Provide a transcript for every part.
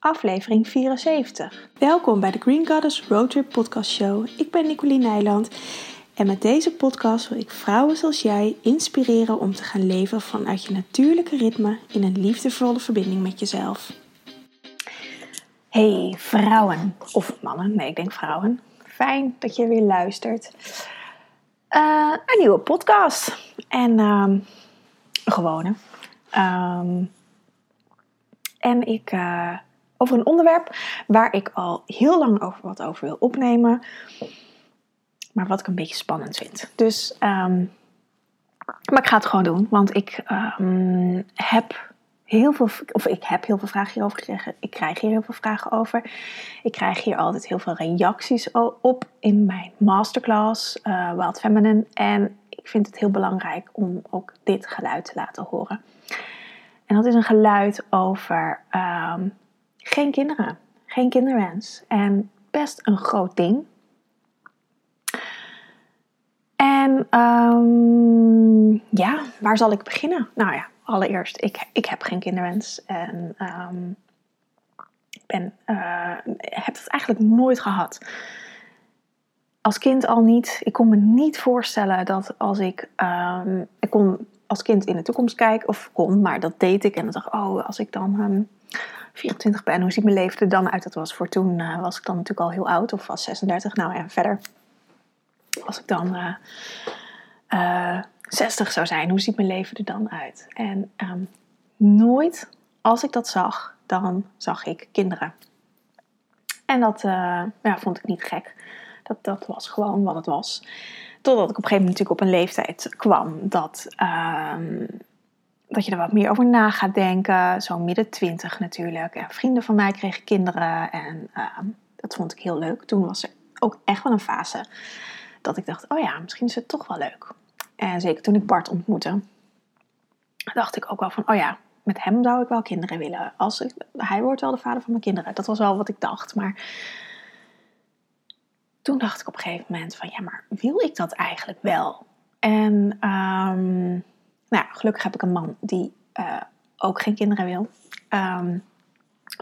aflevering 74. Welkom bij de Green Goddess Roadtrip Podcast Show. Ik ben Nicoline Nijland en met deze podcast wil ik vrouwen zoals jij inspireren om te gaan leven vanuit je natuurlijke ritme in een liefdevolle verbinding met jezelf. Hey vrouwen, of mannen, nee ik denk vrouwen. Fijn dat je weer luistert. Uh, een nieuwe podcast. En uh, een gewone. Um, en ik, uh, over een onderwerp waar ik al heel lang over wat over wil opnemen. Maar wat ik een beetje spannend vind. Dus, um, maar ik ga het gewoon doen. Want ik um, heb heel veel, of ik heb heel veel vragen hierover gekregen. Ik krijg hier heel veel vragen over. Ik krijg hier altijd heel veel reacties op in mijn masterclass uh, Wild Feminine. En ik vind het heel belangrijk om ook dit geluid te laten horen. En dat is een geluid over um, geen kinderen, geen kinderwens. En best een groot ding. En um, ja, waar zal ik beginnen? Nou ja, allereerst, ik, ik heb geen kinderwens. En um, ben, uh, heb dat eigenlijk nooit gehad. Als kind al niet. Ik kon me niet voorstellen dat als ik. Um, ik kon als kind in de toekomst kijken, of kon, maar dat deed ik. En dan dacht ik, oh, als ik dan 24 ben, hoe ziet mijn leven er dan uit? Dat was voor toen, uh, was ik dan natuurlijk al heel oud, of was 36. Nou en verder, als ik dan uh, uh, 60 zou zijn, hoe ziet mijn leven er dan uit? En um, nooit, als ik dat zag, dan zag ik kinderen. En dat ja, vond ik niet gek. Dat, dat was gewoon wat het was. Totdat ik op een gegeven moment natuurlijk op een leeftijd kwam dat, um, dat je er wat meer over na gaat denken. Zo midden twintig natuurlijk. En vrienden van mij kregen kinderen en uh, dat vond ik heel leuk. Toen was er ook echt wel een fase dat ik dacht, oh ja, misschien is het toch wel leuk. En zeker toen ik Bart ontmoette, dacht ik ook wel van, oh ja, met hem zou ik wel kinderen willen. Als hij wordt wel de vader van mijn kinderen. Dat was wel wat ik dacht. Maar toen dacht ik op een gegeven moment van, ja, maar wil ik dat eigenlijk wel? En um, nou ja, gelukkig heb ik een man die uh, ook geen kinderen wil. Um,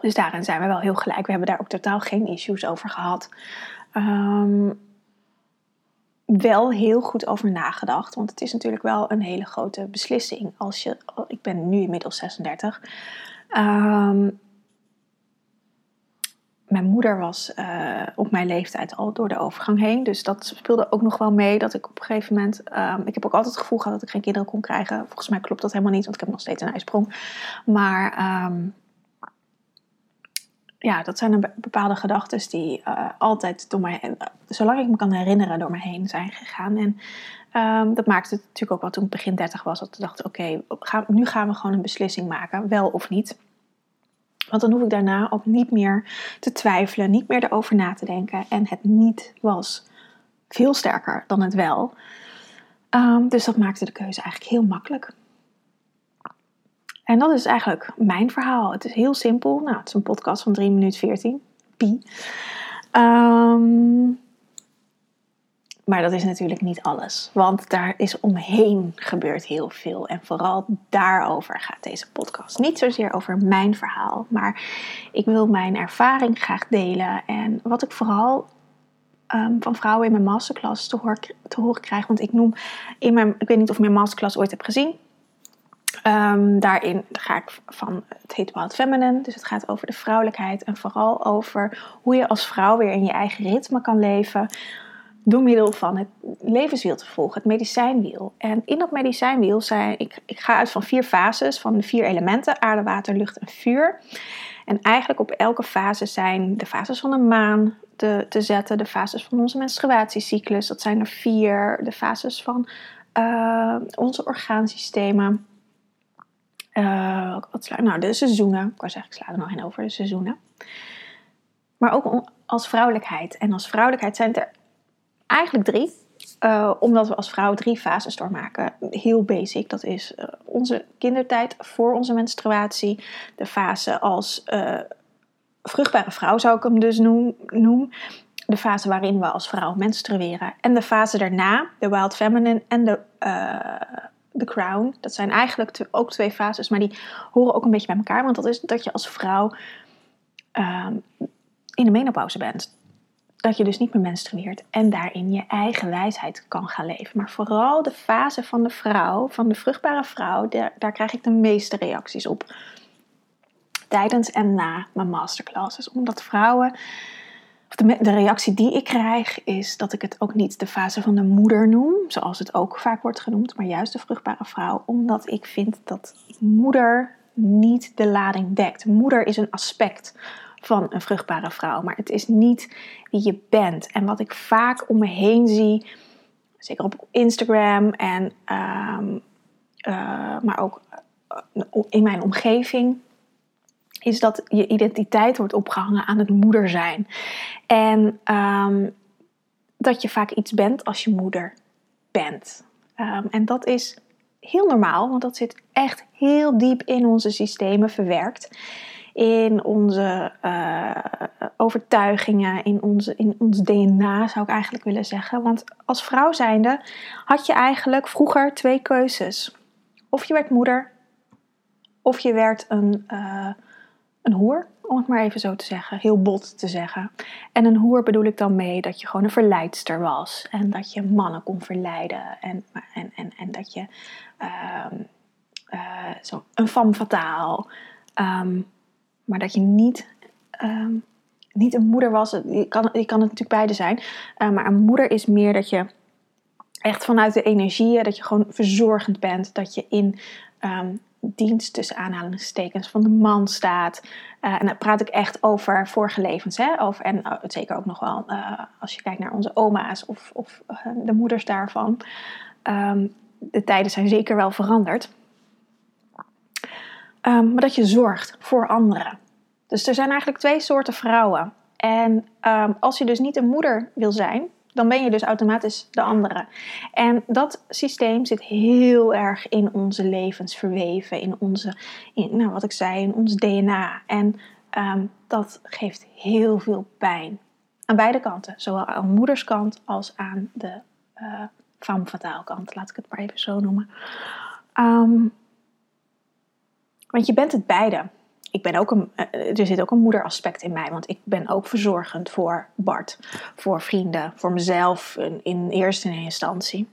dus daarin zijn we wel heel gelijk. We hebben daar ook totaal geen issues over gehad. Um, wel heel goed over nagedacht. Want het is natuurlijk wel een hele grote beslissing. Als je, ik ben nu inmiddels 36. Um, mijn moeder was uh, op mijn leeftijd al door de overgang heen. Dus dat speelde ook nog wel mee. Dat ik op een gegeven moment. Um, ik heb ook altijd het gevoel gehad dat ik geen kinderen kon krijgen. Volgens mij klopt dat helemaal niet, want ik heb nog steeds een ijsprong. Maar um, ja, dat zijn bepaalde gedachten die uh, altijd door mij, zolang ik me kan herinneren, door me heen zijn gegaan. En um, dat maakte het natuurlijk ook wel toen ik begin 30 was. Dat ik dacht: oké, nu gaan we gewoon een beslissing maken, wel of niet. Want dan hoef ik daarna ook niet meer te twijfelen, niet meer erover na te denken. En het niet was veel sterker dan het wel. Um, dus dat maakte de keuze eigenlijk heel makkelijk. En dat is eigenlijk mijn verhaal. Het is heel simpel. Nou, het is een podcast van 3 minuten 14. Pi. Um, maar dat is natuurlijk niet alles. Want daar is omheen gebeurd heel veel. En vooral daarover gaat deze podcast. Niet zozeer over mijn verhaal. Maar ik wil mijn ervaring graag delen. En wat ik vooral um, van vrouwen in mijn masterclass te, te horen krijg. Want ik noem in mijn. Ik weet niet of je mijn masterclass ooit hebt gezien. Um, daarin ga ik van, het heet Wild Feminine, dus het gaat over de vrouwelijkheid en vooral over hoe je als vrouw weer in je eigen ritme kan leven door middel van het levenswiel te volgen, het medicijnwiel. En in dat medicijnwiel zijn, ik, ik ga uit van vier fases, van de vier elementen, aarde, water, lucht en vuur. En eigenlijk op elke fase zijn de fases van de maan te, te zetten, de fases van onze menstruatiecyclus, dat zijn er vier, de fases van uh, onze orgaansystemen. Uh, wat sla, nou, de seizoenen. Ik wou zeggen, ik sla er nog in over, de seizoenen. Maar ook als vrouwelijkheid. En als vrouwelijkheid zijn er eigenlijk drie. Uh, omdat we als vrouw drie fases doormaken. Heel basic. Dat is uh, onze kindertijd voor onze menstruatie. De fase als uh, vruchtbare vrouw zou ik hem dus noem, noem. De fase waarin we als vrouw menstrueren. En de fase daarna, de wild feminine en de, de crown. Dat zijn eigenlijk ook twee fases, maar die horen ook een beetje bij elkaar. Want dat is dat je als vrouw ehm, in de menopauze bent. Dat je dus niet meer menstrueert en daarin je eigen wijsheid kan gaan leven. Maar vooral de fase van de vrouw, van de vruchtbare vrouw, daar, daar krijg ik de meeste reacties op. Tijdens en na mijn masterclasses. Omdat vrouwen de, de, reactie die ik krijg is dat ik het ook niet de fase van de moeder noem, zoals het ook vaak wordt genoemd, maar juist de vruchtbare vrouw, omdat ik vind dat moeder niet de lading dekt. Moeder is een aspect van een vruchtbare vrouw, maar het is niet wie je bent. En wat ik vaak om me heen zie, zeker op Instagram en ehm, eh, maar ook eh, in mijn omgeving, is dat je identiteit wordt opgehangen aan het moeder zijn. En ehm, dat je vaak iets bent als je moeder bent. Ehm, en dat is heel normaal, want dat zit echt heel diep in onze systemen verwerkt. In onze uh, overtuigingen, in, onze, in ons DNA zou ik eigenlijk willen zeggen. Want als vrouw zijnde had je eigenlijk vroeger twee keuzes. Of je werd moeder, of je werd een, uh, een hoer, om het maar even zo te zeggen, heel bot te zeggen. En een hoer bedoel ik dan mee dat je gewoon een verleidster was en dat je mannen kon verleiden en, en, en, dat je um, uh, zo een femme fatale, um, maar dat je niet, um, niet een moeder was. Je kan, je kan het natuurlijk beide zijn, uh, maar een moeder is meer dat je echt vanuit de energieën, dat je gewoon verzorgend bent, dat je in dienst tussen aanhalingstekens van de man staat. Uh, en dan praat ik echt over vorige levens. Hè? Over, en uh, zeker ook nog wel uh, als je kijkt naar onze oma's of, of de moeders daarvan. Um, de tijden zijn zeker wel veranderd. Um, maar dat je zorgt voor anderen. Dus er zijn eigenlijk twee soorten vrouwen. En um, als je dus niet een moeder wil zijn, dan ben je dus automatisch de andere. En dat systeem zit heel erg in onze levens verweven, in onze, in, nou, wat ik zei, in ons DNA. En um, dat geeft heel veel pijn. Aan beide kanten, zowel aan moederskant als aan de uh, femme fatale kant, laat ik het maar even zo noemen. Um, want je bent het beide ik ben ook een, eh, er zit ook een moederaspect in mij, want ik ben ook verzorgend voor Bart, voor vrienden, voor mezelf in, eerste instantie.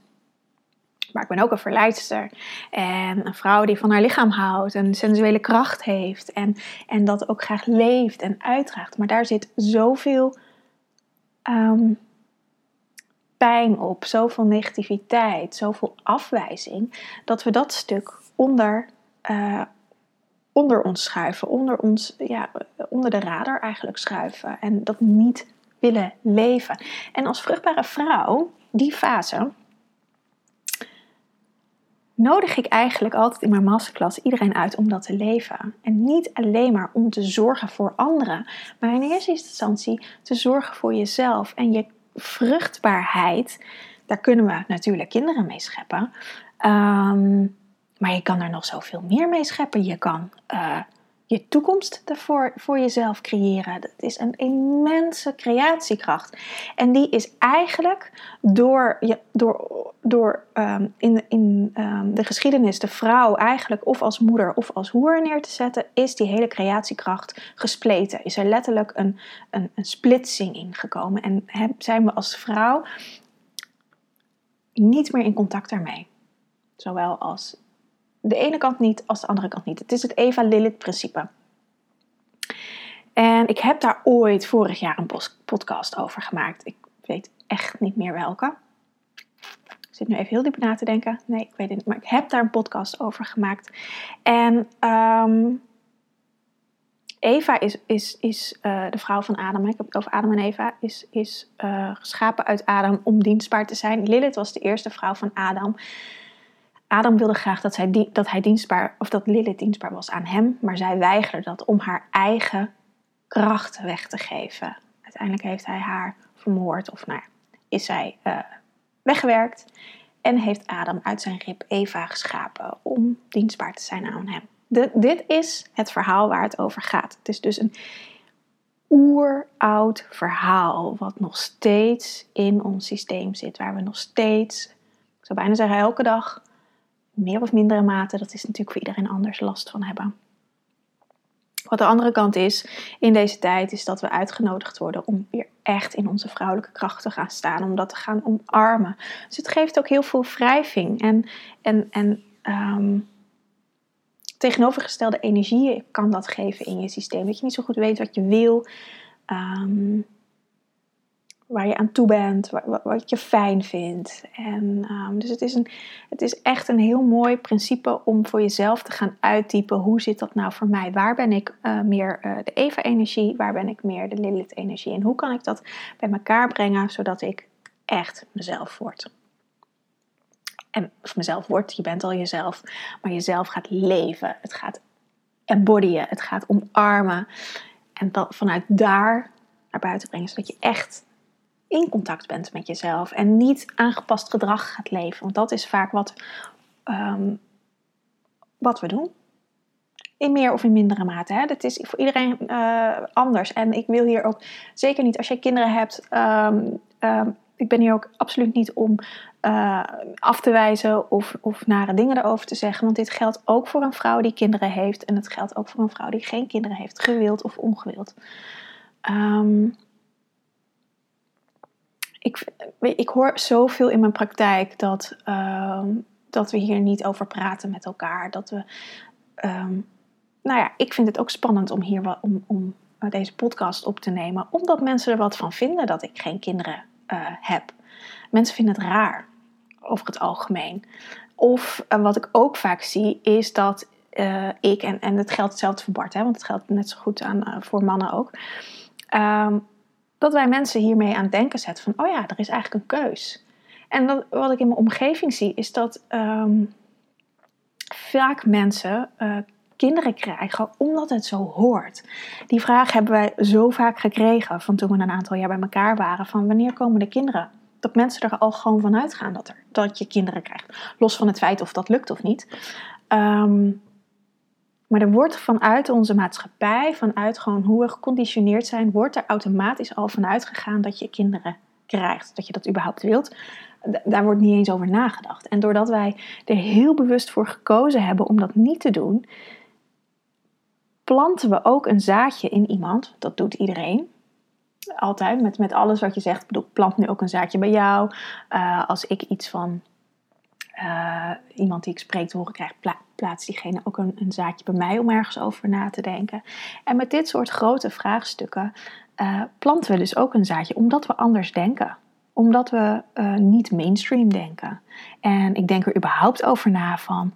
Maar ik ben ook een verleidster en een vrouw die van haar lichaam houdt en sensuele kracht heeft en, en dat ook graag leeft en uitdraagt. Maar daar zit zoveel um, pijn op, zoveel negativiteit, zoveel afwijzing, dat we dat stuk onder, uh, onder ons schuiven, onder, ons, ja, onder de radar eigenlijk schuiven en dat niet willen leven. En als vruchtbare vrouw, die fase, nodig ik eigenlijk altijd in mijn masterclass iedereen uit om dat te leven. En niet alleen maar om te zorgen voor anderen, maar in eerste instantie te zorgen voor jezelf en je vruchtbaarheid. Daar kunnen we natuurlijk kinderen mee scheppen. Um, maar je kan er nog zoveel meer mee scheppen. Je kan uh, je toekomst ervoor voor jezelf creëren. Dat is een immense creatiekracht. En die is eigenlijk door, ja, door, door um, in, in um, de geschiedenis de vrouw eigenlijk of als moeder of als hoer neer te zetten, is die hele creatiekracht gespleten. Is er letterlijk een, een, een splitsing ingekomen. En zijn we als vrouw niet meer in contact daarmee. Zowel als de ene kant niet als de andere kant niet. Het is het Eva-Lilith-principe. En ik heb daar ooit vorig jaar een podcast over gemaakt. Ik weet echt niet meer welke. Ik zit nu even heel diep na te denken. Nee, ik weet het niet. Maar ik heb daar een podcast over gemaakt. En um, Eva is, is, is uh, de vrouw van Adam. Ik heb het over Adam en Eva. Is, is uh, geschapen uit Adam om dienstbaar te zijn. Lilith was de eerste vrouw van Adam. Adam wilde graag dat, zij, dat hij dienstbaar, of dat Lilith dienstbaar was aan hem, maar zij weigerde dat om haar eigen kracht weg te geven. Uiteindelijk heeft hij haar vermoord, of nou, is zij uh, weggewerkt en heeft Adam uit zijn rib Eva geschapen om dienstbaar te zijn aan hem. Dit is het verhaal waar het over gaat. Het is dus een oeroud verhaal wat nog steeds in ons systeem zit, waar we nog steeds, ik zou bijna zeggen elke dag, meer of mindere mate, dat is natuurlijk voor iedereen anders last van hebben. Wat de andere kant is in deze tijd, is dat we uitgenodigd worden om weer echt in onze vrouwelijke kracht te gaan staan, om dat te gaan omarmen. Dus het geeft ook heel veel wrijving en, en, en ehm, tegenovergestelde energieën kan dat geven in je systeem. Dat je niet zo goed weet wat je wil. Um, waar je aan toe bent, wat, je fijn vindt. En, um, dus het is, een, het is echt een heel mooi principe om voor jezelf te gaan uittypen. Hoe zit dat nou voor mij? Waar ben ik uh, meer uh, de Eva-energie? Waar ben ik meer de Lilith-energie? En hoe kan ik dat bij elkaar brengen zodat ik echt mezelf word? En of mezelf word, je bent al jezelf, maar jezelf gaat leven. Het gaat embodyen, het gaat omarmen. En dat vanuit daar naar buiten brengen, zodat je echt in contact bent met jezelf en niet aangepast gedrag gaat leven. Want dat is vaak wat, um, wat we doen. In meer of in mindere mate. Hè? Dat is voor iedereen uh, anders. En ik wil hier ook zeker niet, als jij kinderen hebt, um, um, ik ben hier ook absoluut niet om uh, af te wijzen of, of nare dingen erover te zeggen. Want dit geldt ook voor een vrouw die kinderen heeft. En het geldt ook voor een vrouw die geen kinderen heeft, gewild of ongewild. Um, ik, ik hoor zoveel in mijn praktijk dat, uh, dat we hier niet over praten met elkaar. Dat we, um, nou ja, ik vind het ook spannend om hier om, om deze podcast op te nemen, omdat mensen er wat van vinden dat ik geen kinderen uh, heb. Mensen vinden het raar over het algemeen. Of uh, wat ik ook vaak zie, is dat uh, ik, en, en het geldt hetzelfde voor Bart, hè, want het geldt net zo goed aan, voor mannen ook. Um, dat wij mensen hiermee aan het denken zetten van, oh ja, er is eigenlijk een keus. En wat ik in mijn omgeving zie, is dat um, vaak mensen uh, kinderen krijgen omdat het zo hoort. Die vraag hebben wij zo vaak gekregen van toen we een aantal jaar bij elkaar waren, van wanneer komen de kinderen? Dat mensen er al gewoon van uitgaan dat, er, dat je kinderen krijgt. Los van het feit of dat lukt of niet. Um, maar er wordt vanuit onze maatschappij, vanuit gewoon hoe we geconditioneerd zijn, wordt er automatisch al vanuit gegaan dat je kinderen krijgt. Dat je dat überhaupt wilt. Daar wordt niet eens over nagedacht. En doordat wij er heel bewust voor gekozen hebben om dat niet te doen, planten we ook een zaadje in iemand. Dat doet iedereen. Altijd, met, met alles wat je zegt. Ik bedoel, plant nu ook een zaadje bij jou. Uh, als ik iets van uh, iemand die ik spreek te horen krijg, pla plaatst diegene ook een, een, zaadje bij mij om ergens over na te denken. En met dit soort grote vraagstukken uh, planten we dus ook een zaadje, omdat we anders denken. Omdat we uh, niet mainstream denken. En ik denk er überhaupt over na van,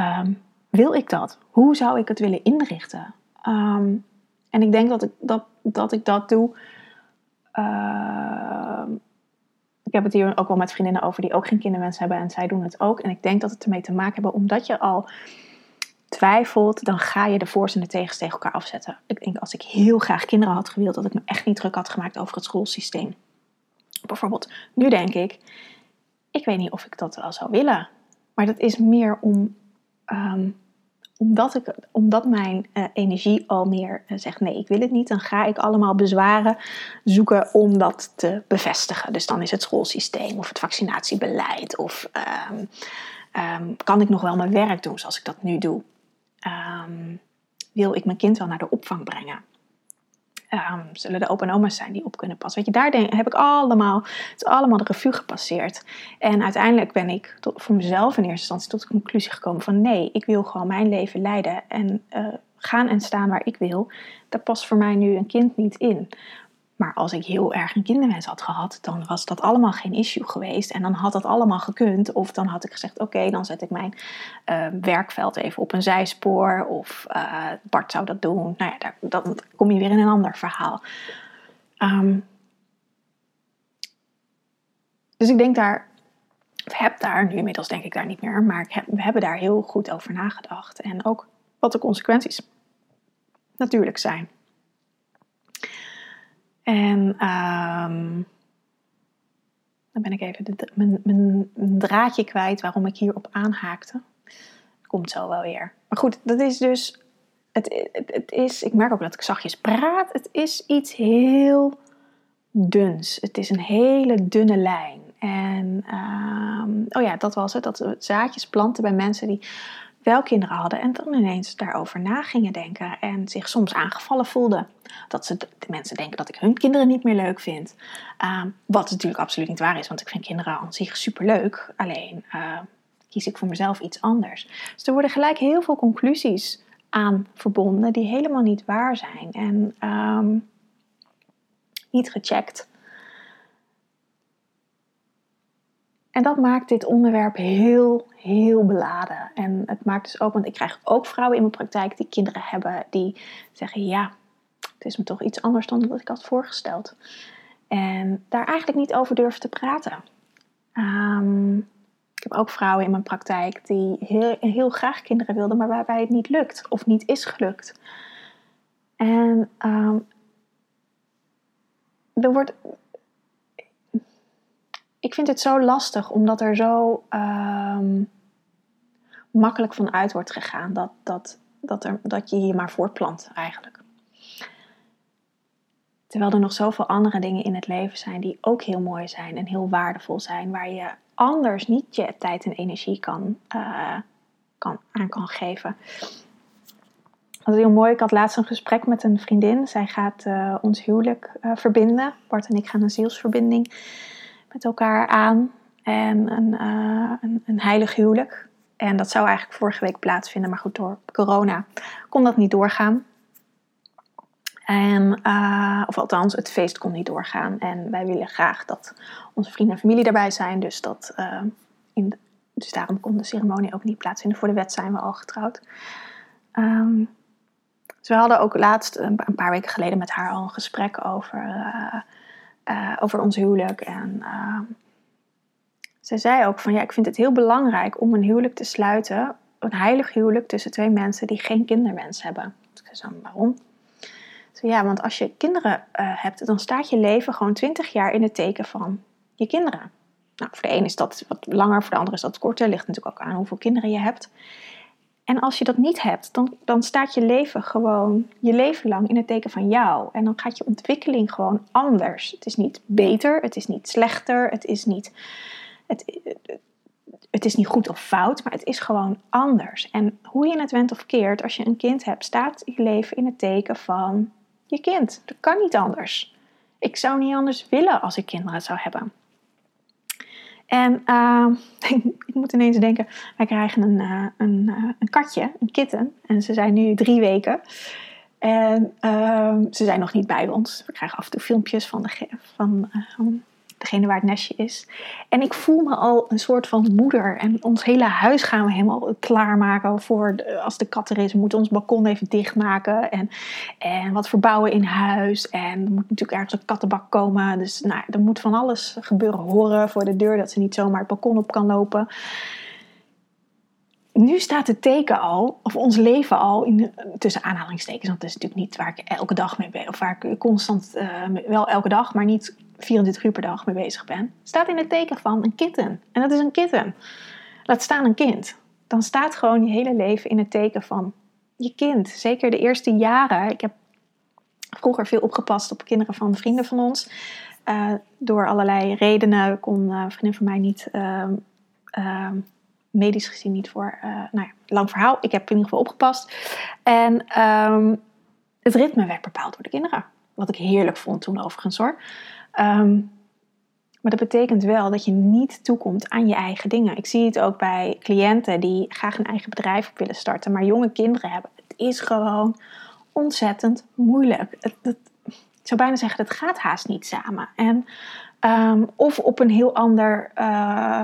um, wil ik dat? Hoe zou ik het willen inrichten? Um, en ik denk dat ik dat, dat, ik dat doe ehm, ik heb het hier ook wel met vriendinnen over die ook geen kinderwens hebben en zij doen het ook. En ik denk dat het ermee te maken heeft, omdat je al twijfelt, dan ga je de voor's en de tegens tegen elkaar afzetten. Ik denk als ik heel graag kinderen had gewild, dat ik me echt niet druk had gemaakt over het schoolsysteem. Bijvoorbeeld, nu denk ik, ik weet niet of ik dat wel zou willen. Maar dat is meer om um, omdat, ik, omdat mijn uh, energie al meer uh, zegt: nee, ik wil het niet, dan ga ik allemaal bezwaren zoeken om dat te bevestigen. Dus dan is het schoolsysteem of het vaccinatiebeleid of um, um, kan ik nog wel mijn werk doen zoals ik dat nu doe? Um, wil ik mijn kind wel naar de opvang brengen? Um, zullen de opa en oma's zijn die op kunnen passen. Weet je, daar denk, heb ik allemaal, het is allemaal de revue gepasseerd. En uiteindelijk ben ik tot, voor mezelf in eerste instantie tot de conclusie gekomen van nee, ik wil gewoon mijn leven leiden en uh, gaan en staan waar ik wil. Daar past voor mij nu een kind niet in. Maar als ik heel erg een kinderwens had gehad, dan was dat allemaal geen issue geweest. En dan had dat allemaal gekund. Of dan had ik gezegd: Oké, dan zet ik mijn uh, werkveld even op een zijspoor. Of uh, Bart zou dat doen. Nou ja, daar, dan kom je weer in een ander verhaal. Um, dus ik denk daar. Ik heb daar, nu inmiddels denk ik daar niet meer, maar we hebben daar heel goed over nagedacht. En ook wat de consequenties natuurlijk zijn. En um, dan ben ik even de, mijn, draadje kwijt waarom ik hierop aanhaakte. Komt zo wel weer. Maar goed, dat is dus. Het, het, is, ik merk ook dat ik zachtjes praat. Het is iets heel duns. Het is een hele dunne lijn. En um, oh ja, dat was het. Dat zaadjes planten bij mensen die wel kinderen hadden en dan ineens daarover na gingen denken en zich soms aangevallen voelden. Dat ze de mensen denken dat ik hun kinderen niet meer leuk vind. Ehm, wat natuurlijk absoluut niet waar is, want ik vind kinderen aan zich superleuk. Alleen uh, kies ik voor mezelf iets anders. Dus er worden gelijk heel veel conclusies aan verbonden die helemaal niet waar zijn en ehm, niet gecheckt. En dat maakt dit onderwerp heel, heel beladen. En het maakt dus ook, want ik krijg ook vrouwen in mijn praktijk die kinderen hebben, die zeggen: Ja, het is me toch iets anders dan wat ik had voorgesteld. En daar eigenlijk niet over durven te praten. Um, ik heb ook vrouwen in mijn praktijk die heel, heel graag kinderen wilden, maar waarbij het niet lukt of niet is gelukt. En um, er wordt ik vind het zo lastig, omdat er zo ehm, makkelijk van uit wordt gegaan dat, dat, dat, er, dat je je maar voortplant eigenlijk. Terwijl er nog zoveel andere dingen in het leven zijn die ook heel mooi zijn en heel waardevol zijn, waar je anders niet je tijd en energie kan, uh, kan, aan kan geven. Dat is heel mooi. Ik had laatst een gesprek met een vriendin. Zij gaat uh, ons huwelijk uh, verbinden. Bart en ik gaan een zielsverbinding met elkaar aan. En een, uh, een, heilig huwelijk. En dat zou eigenlijk vorige week plaatsvinden, maar goed, door corona kon dat niet doorgaan. En, uh, of althans, het feest kon niet doorgaan. En wij willen graag dat onze vrienden en familie daarbij zijn. Dus, dat, uh, in dus daarom kon de ceremonie ook niet plaatsvinden. Voor de wet zijn we al getrouwd. Um, we hadden ook laatst, een paar weken geleden, met haar al een gesprek over uh, over ons huwelijk. En uh, zij zei ook van ja, ik vind het heel belangrijk om een huwelijk te sluiten. Een heilig huwelijk tussen twee mensen die geen kinderwens hebben. Dus ik zei waarom? Zo, ja, want als je kinderen uh, hebt, dan staat je leven gewoon 20 jaar in het teken van je kinderen. Nou, voor de een is dat wat langer, voor de ander is dat korter. Ligt natuurlijk ook aan hoeveel kinderen je hebt. En als je dat niet hebt, dan, dan staat je leven gewoon je leven lang in het teken van jou. En dan gaat je ontwikkeling gewoon anders. Het is niet beter, het is niet slechter, het is niet, het, het is niet goed of fout, maar het is gewoon anders. En hoe je het went of keert, als je een kind hebt, staat je leven in het teken van je kind. Dat kan niet anders. Ik zou niet anders willen als ik kinderen zou hebben. En uh, ik moet ineens denken, wij krijgen een, uh, een, uh, een katje, een kitten. En ze zijn nu drie weken. En uh, ze zijn nog niet bij ons. We krijgen af en toe filmpjes van, de, van ehm, degene waar het nestje is. En ik voel me al een soort van moeder. En ons hele huis gaan we helemaal klaarmaken voor als de kat er is. We moeten ons balkon even dichtmaken. En, en wat verbouwen in huis. En er moet natuurlijk ergens een kattenbak komen. Dus nou, er moet van alles gebeuren. Horen voor de deur dat ze niet zomaar het balkon op kan lopen nu staat het teken al, of ons leven al, in, tussen aanhalingstekens, want dat is natuurlijk niet waar ik elke dag mee ben, of waar ik constant, uh, wel elke dag, maar niet 24 uur per dag mee bezig ben, staat in het teken van een kitten. En dat is een kitten. Laat staan een kind. Dan staat gewoon je hele leven in het teken van je kind. Zeker de eerste jaren. Ik heb vroeger veel opgepast op kinderen van vrienden van ons. Uh, door allerlei redenen kon uh, vriendin van mij niet, uh, medisch gezien niet voor, eh, nou ja, lang verhaal. Ik heb in ieder geval opgepast. En um, het ritme werd bepaald door de kinderen. Wat ik heerlijk vond toen overigens hoor. Um, maar dat betekent wel dat je niet toekomt aan je eigen dingen. Ik zie het ook bij cliënten die graag een eigen bedrijf willen starten, maar jonge kinderen hebben. Het is gewoon ontzettend moeilijk. Ik zou bijna zeggen, het gaat haast niet samen. En, um, of op een heel ander, uh,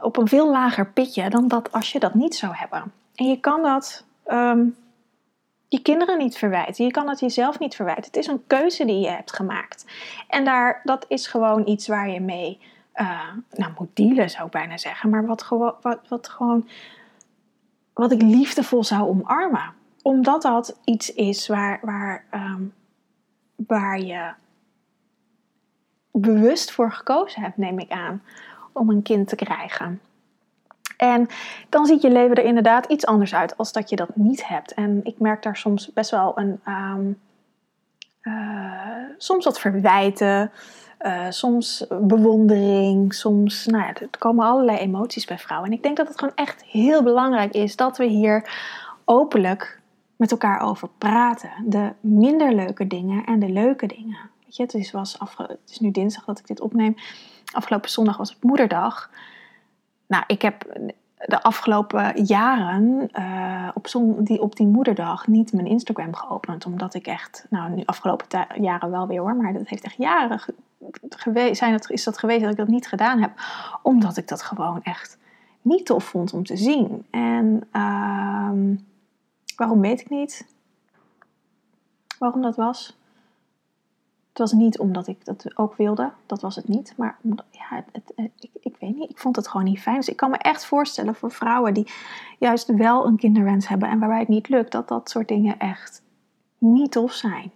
op een veel lager pitje dan dat als je dat niet zou hebben. En je kan dat um, je kinderen niet verwijten. Je kan het jezelf niet verwijten. Het is een keuze die je hebt gemaakt. En daar, dat is gewoon iets waar je mee uh, nou, moet dealen, zou ik bijna zeggen. Maar wat, gewo wat, wat gewoon. Wat ik liefdevol zou omarmen. Omdat dat iets is waar, waar, um, waar je bewust voor gekozen hebt, neem ik aan, om een kind te krijgen. En dan ziet je leven er inderdaad iets anders uit als dat je dat niet hebt. En ik merk daar soms best wel een. Um, uh, soms wat verwijten. eh, soms bewondering, soms, nou ja, er komen allerlei emoties bij vrouwen. En ik denk dat het gewoon echt heel belangrijk is dat we hier openlijk met elkaar over praten. De minder leuke dingen en de leuke dingen. Weet je, het is, was het is nu dinsdag dat ik dit opneem. Afgelopen zondag was het moederdag. Nou, ik heb de afgelopen jaren uh, op, die, op die moederdag niet mijn Instagram geopend. Omdat ik echt, nou nu afgelopen jaren wel weer hoor, maar dat heeft echt jaren geweest, zijn dat, is dat geweest dat ik dat niet gedaan heb. Omdat ik dat gewoon echt niet tof vond om te zien. En uh, waarom weet ik niet. Waarom dat was. Het was niet omdat ik dat ook wilde, dat was het niet. Maar ja, het, ik, ik weet niet, ik vond het gewoon niet fijn. Dus ik kan me echt voorstellen voor vrouwen die juist wel een kinderwens hebben en waarbij het niet lukt, dat dat soort dingen echt niet tof zijn.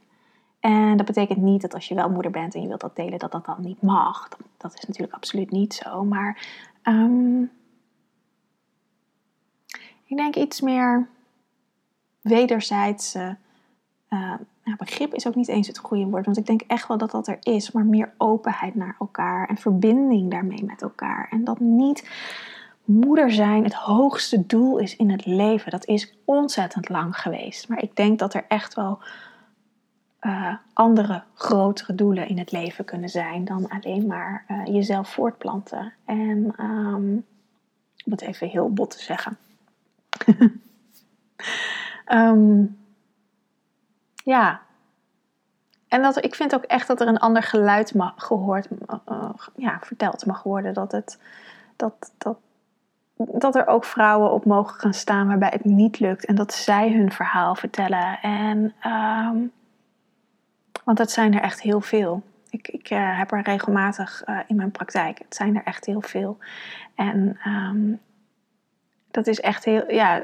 En dat betekent niet dat als je wel moeder bent en je wilt dat delen, dat dat dan niet mag. Dat, is natuurlijk absoluut niet zo. Maar um, ik denk iets meer wederzijdse uh, nou, begrip is ook niet eens het goede woord, want ik denk echt wel dat dat er is, maar meer openheid naar elkaar en verbinding daarmee met elkaar. En dat niet moeder zijn het hoogste doel is in het leven. Dat is ontzettend lang geweest. Maar ik denk dat er echt wel uh, andere grotere doelen in het leven kunnen zijn dan alleen maar uh, jezelf voortplanten. En um, om het even heel bot te zeggen. um, ja. En dat, ik vind ook echt dat er een ander geluid mag, gehoord, uh, ja, verteld mag worden. Dat, het, dat, dat, dat er ook vrouwen op mogen gaan staan waarbij het niet lukt. En dat zij hun verhaal vertellen. En, um, want dat zijn er echt heel veel. Ik, ik uh, heb er regelmatig uh, in mijn praktijk. Het zijn er echt heel veel. En um, dat is echt heel, ja,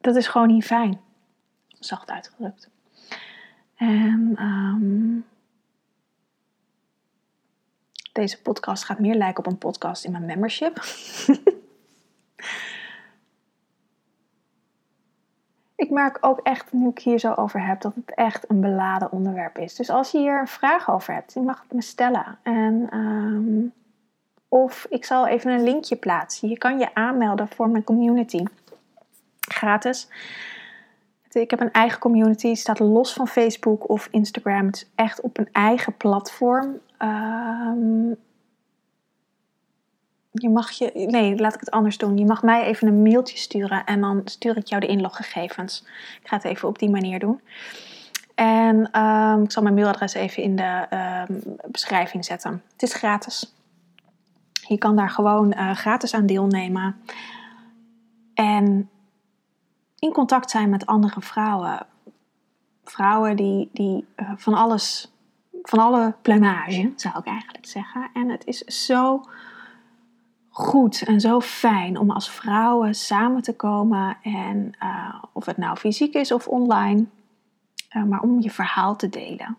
dat is gewoon niet fijn. Zacht uitgedrukt. En um, deze podcast gaat meer lijken op een podcast in mijn membership. ik merk ook echt, nu ik hier zo over heb, dat het echt een beladen onderwerp is. Dus als je hier een vraag over hebt, je mag het me stellen. En, um, of ik zal even een linkje plaatsen. Je kan je aanmelden voor mijn community gratis. Ik heb een eigen community, staat los van Facebook of Instagram. Het is echt op een eigen platform. Um, je mag je, nee, laat ik het anders doen. Je mag mij even een mailtje sturen en dan stuur ik jou de inloggegevens. Ik ga het even op die manier doen. En um, ik zal mijn mailadres even in de um, beschrijving zetten. Het is gratis. Je kan daar gewoon uh, gratis aan deelnemen. En in contact zijn met andere vrouwen. Vrouwen die, die uh, van alles, van alle plumage, zou ik eigenlijk zeggen. En het is zo goed en zo fijn om als vrouwen samen te komen. En uh, of het nou fysiek is of online, uh, maar om je verhaal te delen.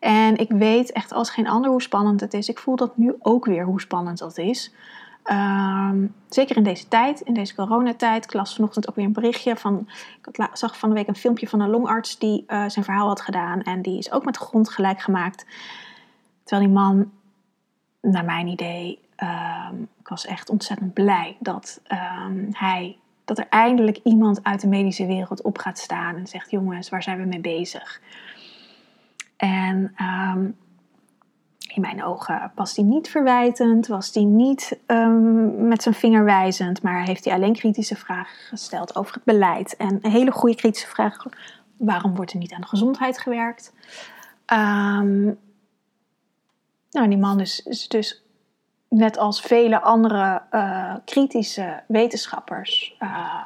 En ik weet echt als geen ander hoe spannend het is. Ik voel dat nu ook weer hoe spannend dat is. Um, zeker in deze tijd, in deze coronatijd. Ik las vanochtend ook weer een berichtje van. Ik zag van de week een filmpje van een longarts die uh, zijn verhaal had gedaan. En die is ook met de grond gelijk gemaakt. Terwijl die man, naar mijn idee, um, ik was echt ontzettend blij dat um, hij. Dat er eindelijk iemand uit de medische wereld op gaat staan en zegt: Jongens, waar zijn we mee bezig? En in mijn ogen was hij niet verwijtend, was hij niet um, met zijn vinger wijzend, maar heeft hij alleen kritische vragen gesteld over het beleid. En een hele goede kritische vraag: waarom wordt er niet aan de gezondheid gewerkt? Um, nou, die man is, dus net als vele andere uh, kritische wetenschappers uh,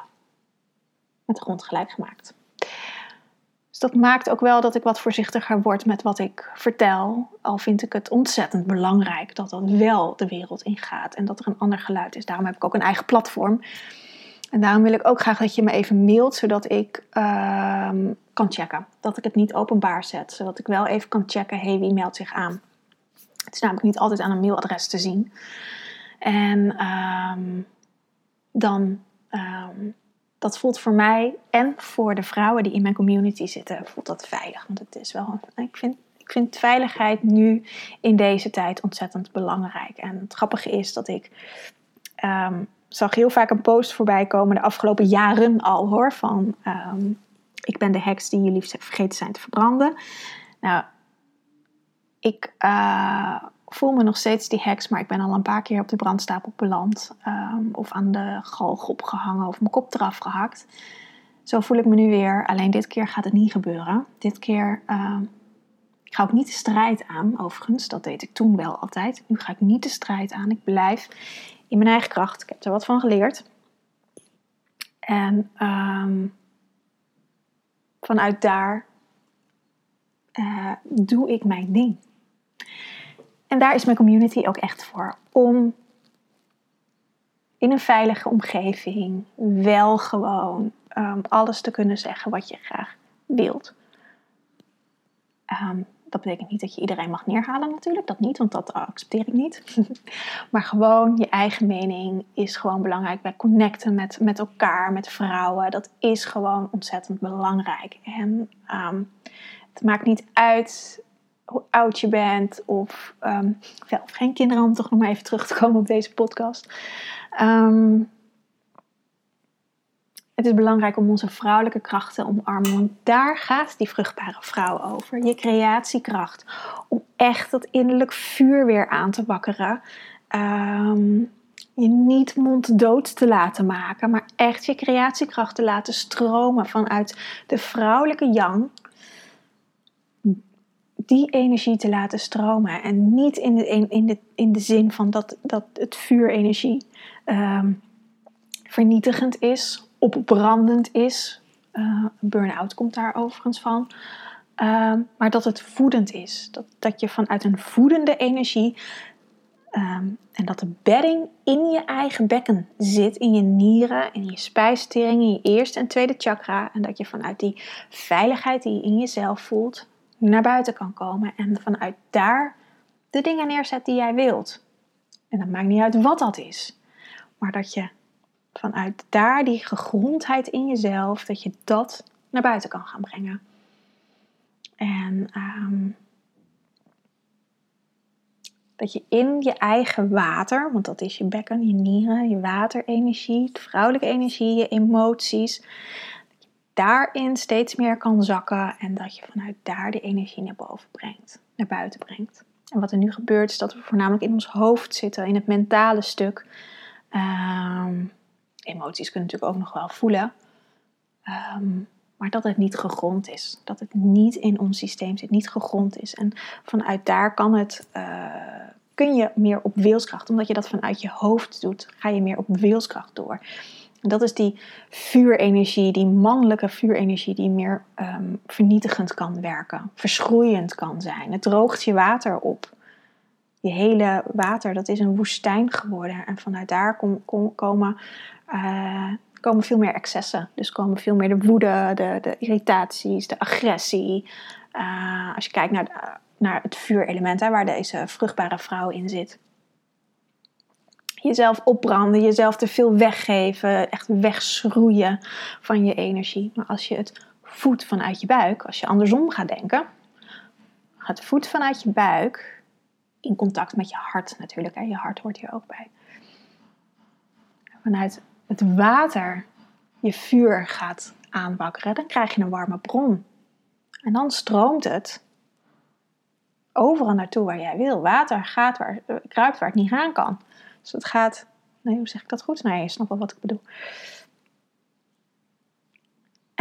met de grond gelijk gemaakt dat maakt ook wel dat ik wat voorzichtiger word met wat ik vertel. Al vind ik het ontzettend belangrijk dat dat wel de wereld ingaat en dat er een ander geluid is. Daarom heb ik ook een eigen platform. En daarom wil ik ook graag dat je me even mailt, zodat ik uh, kan checken. Dat ik het niet openbaar zet, zodat ik wel even kan checken, hey, wie meldt zich aan? Het is namelijk niet altijd aan een mailadres te zien. En um, dan um, dat voelt voor mij en voor de vrouwen die in mijn community zitten, voelt dat veilig. Want het is wel, ik vind, ik vind veiligheid nu in deze tijd ontzettend belangrijk. En het grappige is dat ik um, zag heel vaak een post voorbij komen de afgelopen jaren al hoor. Van ehm, ik ben de heks die liefst vergeten zijn te verbranden. Nou, ik uh, voel me nog steeds die heks, maar ik ben al een paar keer op de brandstapel beland. Um, of aan de galg opgehangen of mijn kop eraf gehakt. Zo voel ik me nu weer. Alleen dit keer gaat het niet gebeuren. Dit keer uh, ga ik niet de strijd aan, overigens. Dat deed ik toen wel altijd. Nu ga ik niet de strijd aan. Ik blijf in mijn eigen kracht. Ik heb er wat van geleerd. En um, vanuit daar uh, doe ik mijn ding. En daar is mijn community ook echt voor. Om in een veilige omgeving wel gewoon um, alles te kunnen zeggen wat je graag wilt. Um, dat betekent niet dat je iedereen mag neerhalen natuurlijk, dat niet, want dat accepteer ik niet. maar gewoon je eigen mening is gewoon belangrijk bij connecten met, met elkaar, met vrouwen. Dat is gewoon ontzettend belangrijk. En um, het maakt niet uit hoe oud je bent of um, wel of geen kinderen, om toch nog maar even terug te komen op deze podcast. Um, het is belangrijk om onze vrouwelijke krachten te omarmen, want daar gaat die vruchtbare vrouw over. Je creatiekracht. Om echt dat innerlijk vuur weer aan te wakkeren. Um, je niet monddood te laten maken, maar echt je creatiekracht te laten stromen vanuit de vrouwelijke yang. Die energie te laten stromen. En niet in de, in de, in de zin van dat, dat het vuurenergie um, vernietigend is opbrandend is. Uh, burn-out komt daar overigens van. Uh, maar dat het voedend is. Dat, dat je vanuit een voedende energie. Um, en dat de bedding in je eigen bekken zit, in je nieren, in je spijsvertering, in je eerste en tweede chakra. En dat je vanuit die veiligheid die je in jezelf voelt, naar buiten kan komen. En vanuit daar de dingen neerzet die jij wilt. En dat maakt niet uit wat dat is. Maar dat je vanuit daar die gegrondheid in jezelf, dat je dat naar buiten kan gaan brengen. En um, dat je in je eigen water, want dat is je bekken, je nieren, je waterenergie, de vrouwelijke energie, je emoties, daarin steeds meer kan zakken en dat je vanuit daar de energie naar boven brengt, naar buiten brengt. En wat er nu gebeurt is dat we voornamelijk in ons hoofd zitten, in het mentale stuk. Um, emoties kunnen natuurlijk ook nog wel voelen. Ehm, maar dat het niet gegrond is. Dat het niet in ons systeem zit, niet gegrond is. En vanuit daar kan het, uh, kun je meer op wilskracht. Omdat je dat vanuit je hoofd doet, ga je meer op wilskracht door. Dat is die vuurenergie, die mannelijke vuurenergie, die meer um, vernietigend kan werken, verschroeiend kan zijn. Het droogt je water op. Je hele water, dat is een woestijn geworden. En vanuit daar kom, kom, komen uh, komen veel meer excessen. Dus komen veel meer de woede, de, de irritaties, de agressie. Uh, als je kijkt naar, naar het vuurelement, waar deze vruchtbare vrouw in zit. Jezelf opbranden, jezelf te veel weggeven, echt wegschroeien van je energie. Maar als je het voedt vanuit je buik, als je andersom gaat denken, gaat voet vanuit je buik in contact met je hart natuurlijk. Hè. Je hart hoort hier ook bij. Vanuit het water je vuur gaat aanwakkeren, dan krijg je een warme bron. En dan stroomt het overal naartoe waar jij wil. Water gaat waar, kruipt waar het niet gaan kan. Dus het gaat, nee, hoe zeg ik dat goed? Nee, je snapt wel wat ik bedoel.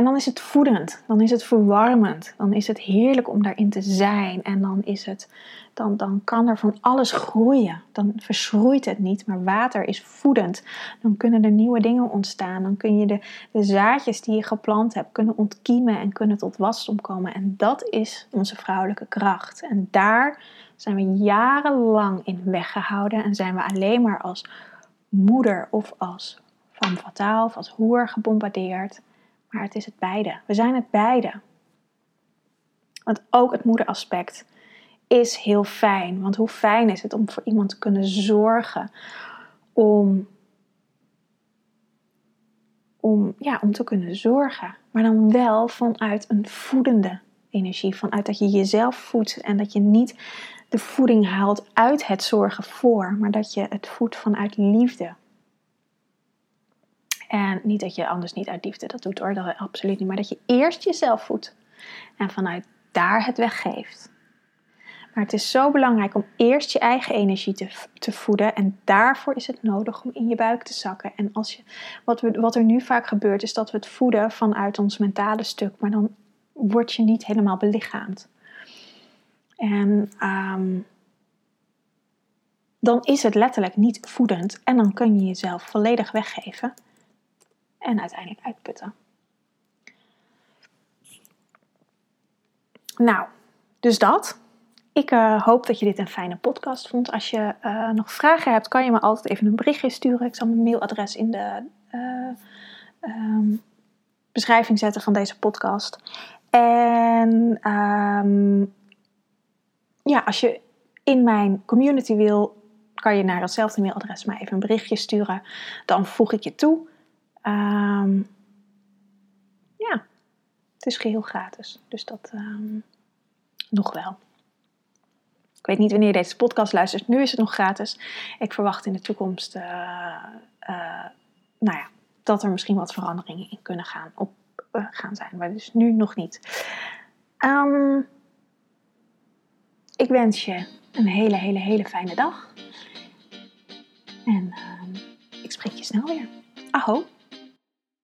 En dan is het voedend, dan is het verwarmend, dan is het heerlijk om daarin te zijn. En dan, is het, dan, dan kan er van alles groeien. Dan verschroeit het niet, maar water is voedend. Dan kunnen er nieuwe dingen ontstaan. Dan kun je de, de zaadjes die je geplant hebt kunnen ontkiemen en kunnen tot wasdom komen. En dat is onze vrouwelijke kracht. En daar zijn we jarenlang in weggehouden en zijn we alleen maar als moeder of als femme fatale of als hoer gebombardeerd. Maar het is het beide. We zijn het beide. Want ook het moederaspect is heel fijn. Want hoe fijn is het om voor iemand te kunnen zorgen. Om, om, ja, om te kunnen zorgen. Maar dan wel vanuit een voedende energie. Vanuit dat je jezelf voedt en dat je niet de voeding haalt uit het zorgen voor, maar dat je het voedt vanuit liefde. En niet dat je anders niet uit liefde dat doet hoor, dat absoluut niet. Maar dat je eerst jezelf voedt en vanuit daar het weggeeft. Maar het is zo belangrijk om eerst je eigen energie te, te voeden. En daarvoor is het nodig om in je buik te zakken. En als je, wat, we, wat er nu vaak gebeurt, is dat we het voeden vanuit ons mentale stuk. Maar dan word je niet helemaal belichaamd. En ehm, dan is het letterlijk niet voedend. En dan kun je jezelf volledig weggeven. En uiteindelijk uitputten. Nou, dus dat. Ik uh, hoop dat je dit een fijne podcast vond. Als je uh, nog vragen hebt, kan je me altijd even een berichtje sturen. Ik zal mijn mailadres in de uh, um, beschrijving zetten van deze podcast. En um, ja, als je in mijn community wil, kan je naar hetzelfde mailadres maar even een berichtje sturen. Dan voeg ik je toe. Um, ja, het is geheel gratis. Dus dat nog wel. Ik weet niet wanneer je deze podcast luistert. Nu is het nog gratis. Ik verwacht in de toekomst uh, uh, nou ja, dat er misschien wat veranderingen in kunnen gaan, op, uh, gaan zijn. Maar dus nu nog niet. Um, ik wens je een hele, hele, hele fijne dag. En ik spreek je snel weer. Aho!